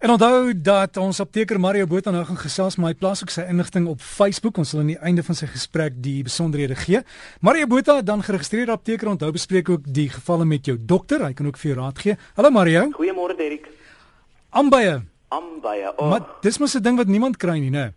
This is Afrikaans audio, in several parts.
En onthou dat ons apteker Mario Botha nou gaan gesels met my plaas ook sy inligting op Facebook. Ons sal aan die einde van sy gesprek die besonderhede gee. Mario Botha dan geregistreerde apteker onthou bespreek ook die gevalle met jou dokter. Hy kan ook vir jou raad gee. Hallo Mario. Goeiemôre Derek. Ambye. Ambye. Oh. Maar dis mos 'n ding wat niemand kry nie, né?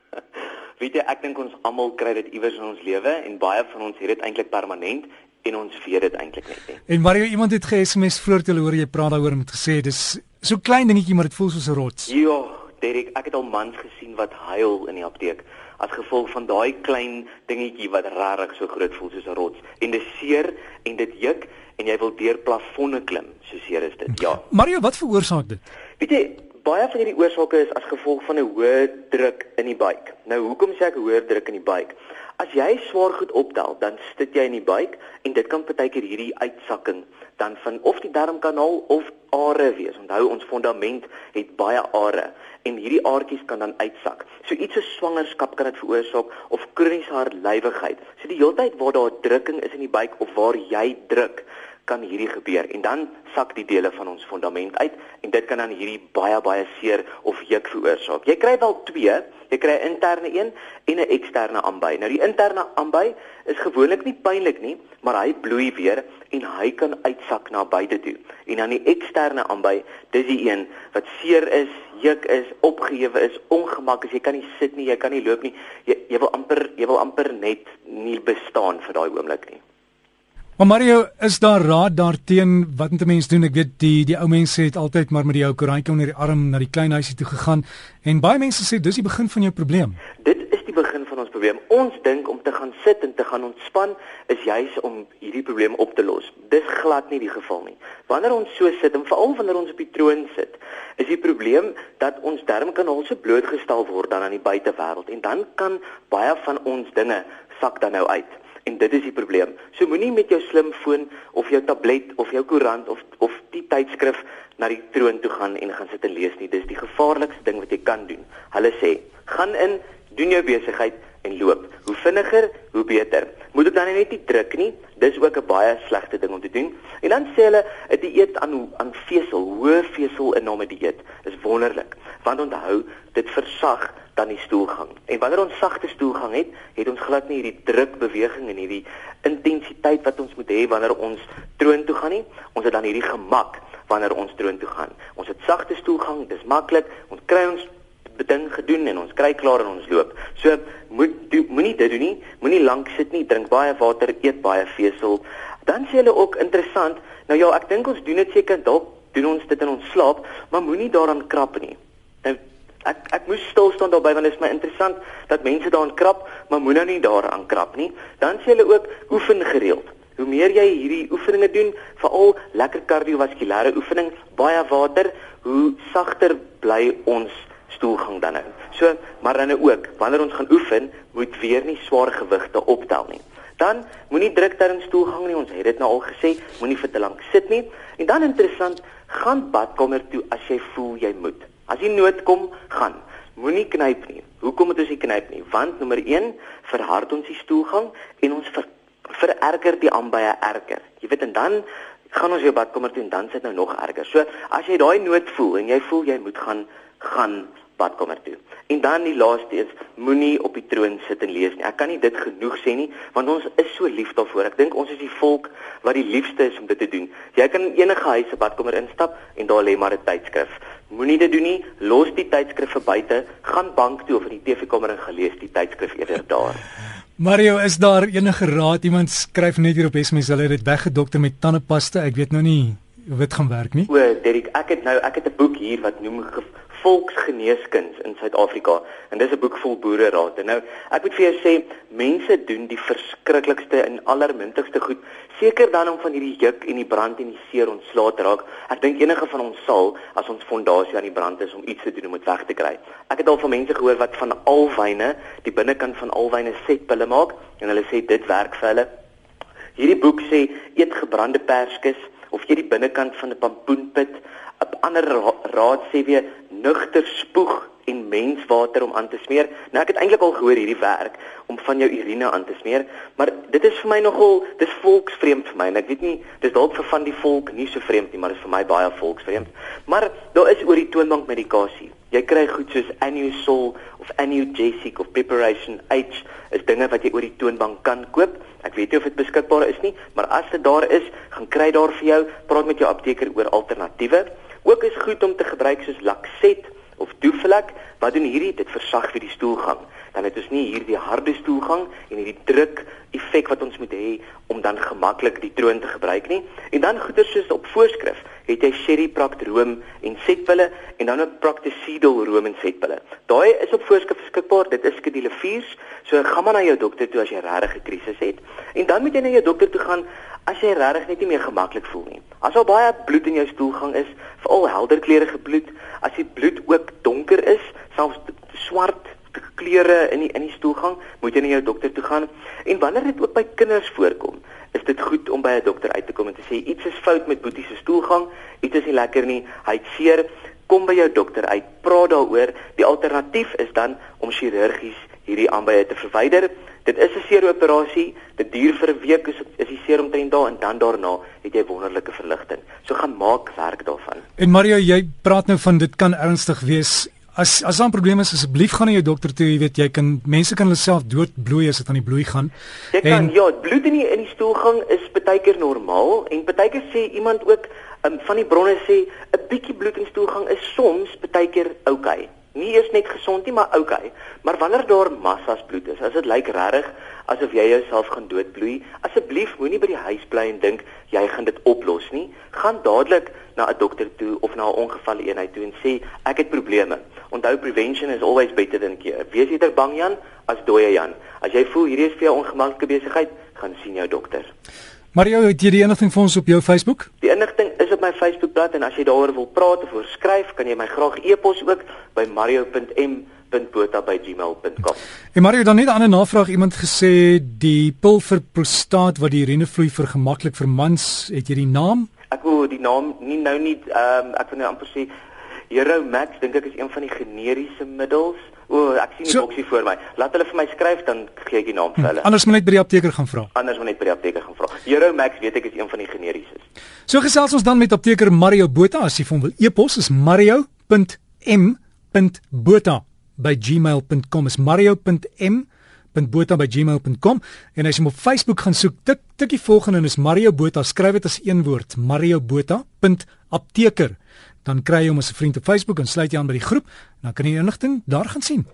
Weet jy, ek dink ons almal kry dit iewers in ons lewe en baie van ons het dit eintlik permanent en ons weet dit eintlik net nie. En Mario, iemand het ge-SMS voor toe hoor jy praat daaroor met gesê dis so klein dingetjie maar dit voel soos 'n rots. Ja, Derek, ek het al mans gesien wat huil in die apteek as gevolg van daai klein dingetjie wat rarig so groot voel soos 'n rots. En dit seer en dit juk en jy wil deur plafonne klim. So seer is dit. Ja. Mario, wat veroorsaak dit? Weet jy, baie van hierdie oorsake is as gevolg van 'n hoë druk in die buik. Nou, hoekom sê ek hoë druk in die buik? As jy swaar goed optel, dan sit jy in die buik en dit kan partykeer hierdie uitsakking dan van of die darmkanaal of are wees. Onthou ons fondament het baie are en hierdie aartjies kan dan uitsak. So iets so swangerskap kan dit veroorsaak of kroniese hartlywigheid. So die heeltyd waar daar drukking is in die buik of waar jy druk, kan hierdie gebeur en dan sak die dele van ons fondament uit en dit kan dan hierdie baie baie seer of juk veroorsaak. Jy kry wel twee, jy kry 'n interne een en 'n eksterne aanby. Nou die interne aanby is gewoonlik nie pynlik nie, maar hy bloei weer en hy kan uitsak na buite toe. En dan die eksterne aanby, dis die een wat seer is, juk is, opgehewe is, ongemak is, jy kan nie sit nie, jy kan nie loop nie. Jy jy wil amper jy wil amper net nie bestaan vir daai oomblik nie. Maar Mario, is daar raad daarteen wat moet 'n mens doen? Ek weet die die ou mense het altyd maar met die ou koerantjie onder die arm na die klein huisie toe gegaan en baie mense sê dis die begin van jou probleem. Dit is die begin van ons probleem. Ons dink om te gaan sit en te gaan ontspan is juis om hierdie probleem op te los. Dis glad nie die geval nie. Wanneer ons so sit en veral wanneer ons op die troon sit, is die probleem dat ons darmkanaal so blootgestel word dan aan die buitewêreld en dan kan baie van ons dinge sak dan nou uit. En dit is die probleem. So moenie met jou slimfoon of jou tablet of jou koerant of of die tydskrif na die troon toe gaan en gaan sit en lees nie. Dis die gevaarlikste ding wat jy kan doen. Hulle sê, gaan in, doen jou besigheid en loop. Hoe vinniger, hoe beter. Moet dit dan net nie druk nie. Dis ook 'n baie slegte ding om te doen. En dan sê hulle 'n dieet aan aan vesel, hoë vesel inname dieet is wonderlik. Want onthou, dit versag dan die stoelgang. En wanneer ons sagte stoelgang het, het ons glad nie hierdie drukbeweging en hierdie intensiteit wat ons moet hê wanneer ons troon toe gaan nie. Ons het dan hierdie gemak wanneer ons troon toe gaan. Ons het sagte stoelgang, dis maklik. Ons kry ons ding gedoen en ons kry klaar en ons loop. So moet moenie dit doen nie. Moenie lank sit nie. Drink baie water, eet baie vesel. Dan sê hulle ook interessant. Nou ja, ek dink ons doen dit seker dalk doen ons dit in ons slaap, maar moenie daaraan krap nie. Nou ek ek moes stil staan daarbey want dit is my interessant dat mense daaraan krap, maar moenie nou daaraan krap nie. Dan sê hulle ook oefen gereeld. Hoe meer jy hierdie oefeninge doen, veral lekker kardiovaskulêre oefening, baie water, hoe sagter bly ons stoelgang dan nou. So, maar dan ook, wanneer ons gaan oefen, moet weer nie swaar gewigte optel nie. Dan moenie druk ter in stoelgang nie. Ons het dit nou al gesê, moenie vir te lank sit nie. En dan interessant, gaan badkamer toe as jy voel jy moet. As die nood kom, gaan. Moenie knyp nie. Hoekom moet ons nie knyp nie? Want nommer 1, verhard ons die stoelgang en ons ver, vererger die aanbye erger. Jy weet en dan gaan ons jou badkamer toe en dan sit nou nog erger. So as jy daai nood voel en jy voel jy moet gaan gaan badkamer toe. En dan die laaste is moenie op die troon sit en lees nie. Ek kan nie dit genoeg sê nie want ons is so lief daarvoor. Ek dink ons is die volk wat die liefste is om dit te doen. Jy kan enige huis se badkamer instap en daar lê maar 'n tydskrif. Moenie dit doen nie. Los die tydskrif buite. Gaan bank toe of in die TV-kamer en gelees die tydskrif eerder daar. Mario, is daar enige raad? Iemand skryf net hier op SMS hulle het dit weggedokter met tandepasta. Ek weet nou nie of dit gaan werk nie. O, Derek, ek het nou ek het 'n boek hier wat noem volksgeneeskuns in Suid-Afrika en dis 'n boek vol boereraad. Nou, ek moet vir jou sê, mense doen die verskriklikste en allermintigste goed seker dan om van hierdie juk en die brand en die seer ontslae te raak. Ek dink enige van ons sal as ons fondasie aan die brand is om iets te doen om dit weg te kry. Ek het al van mense gehoor wat van alwyne, die binnekant van alwyne setpille maak en hulle sê dit werk vir hulle. Hierdie boek sê eet gebrande perskes of jy die binnekant van 'n pampoenpit 'n ander raad sê weer nugter spoeg en menswater om aan te smeer. Nou ek het eintlik al gehoor hierdie werk om van jou urine aan te smeer, maar dit is vir my nogal dis volksvreemd vir my en ek weet nie dis dalk vir van die volk nie so vreemd nie, maar dit is vir my baie volksvreemd. Maar daar is oor die toonbank medikasie. Jy kry goed soos Anusol of Anugesic of Preparation H is dinge wat jy oor die toonbank kan koop. Ek weet nie of dit beskikbaar is nie, maar as dit daar is, gaan kry daar vir jou. Praat met jou apteker oor alternatiewe. Ook is goed om te gebruik soos Laxet of Duflac. Wat doen hierdie? Dit versag vir die stoelgang. Dan het ons nie hierdie harde stoelgang en hierdie druk effek wat ons moet hê om dan gemaklik die troon te gebruik nie. En dan goeder soos op voorskrif het jy Sherry Practroom en setpille en dan ook Practicidal room en setpille. Daai is op voorskrif beskikbaar. Dit is skedule 4. So gaan maar na jou dokter toe as jy regtig 'n krisis het. En dan moet jy na jou dokter toe gaan as jy regtig net nie meer gemaklik voel nie. As al baie bloed in jou stoelgang is, veral helder kleurige bloed, as die bloed ook donker is, selfs swart kleure in die in die stoelgang, moet jy na jou dokter toe gaan. En wanneer dit ook by kinders voorkom, is dit goed om by 'n dokter uit te kom en te sê iets is fout met Boetie se stoelgang, iets is nie lekker nie, hy het seer, kom by jou dokter uit, praat daaroor. Die alternatief is dan om chirurgies hierdie aanbye te verwyder. Dit is 'n seer operasie, dit duur vir 'n week is is die seer omtrent daar en dan daarna het jy wonderlike verligting. So gaan maak werk daarvan. En Mario, jy praat nou van dit kan ernstig wees. As as daar 'n probleem is, asseblief gaan na jou dokter toe. Jy weet, jy kan mense kan hulle self doodbloei as dit aan die bloei gaan. Jy kan en, ja, bloed in die in die stoelgang is baie keer normaal en baie keer sê iemand ook um, van die bronne sê 'n bietjie bloed in stoelgang is soms baie keer oukei. Okay. Nie is net gesond nie, maar oukei. Okay. Maar wanneer daar massas bloed is, as dit lyk regtig asof jy jouself gaan doodbloei, asseblief moenie by die huis bly en dink jy gaan dit oplos nie. Gaan dadelik na 'n dokter toe of na 'n ongevalle eenheid toe en sê ek het probleme. Onthou prevention is always better than cure. Wees eerder bang Jan as dooie Jan. As jy voel hierdie is vir jou ongemaklike besigheid, gaan sien jou dokter. Mario, het jy die inligting vir ons op jou Facebook? Die inligting is op my Facebookblad en as jy daaroor wil praat of oor skryf, kan jy my graag e-pos ook by mario.m.botha@gmail.com. En Mario, dan net 'n ander navraag, iemand gesê die pil vir prostaat wat die urinevloei vergemaklik vir mans, het jy die naam? Ek wou die naam nie nou nie ehm um, ek wil net amper sê Hero Max dink ek is een van die generiese middels. O, ek sien die so, boksie voor my. Laat hulle vir my skryf dan gee ek die naam vir hulle. Hm, anders moet net by die apteker gaan vra. Anders moet net by die apteker gaan vra. Hero Max weet ek is een van die generieses. So gesels ons dan met apteker Mario Botha as jy hom wil e-pos is mario.m.botha@gmail.com is mario.m botha@gmail.com en as jy op Facebook gaan soek tik tikkie volgende en is Mario Botha skryf dit as een woord Mario Botha. apteker dan kry jy hom as 'n vriend op Facebook en sluit jy aan by die groep. Dan kan jy inligting daar gaan sien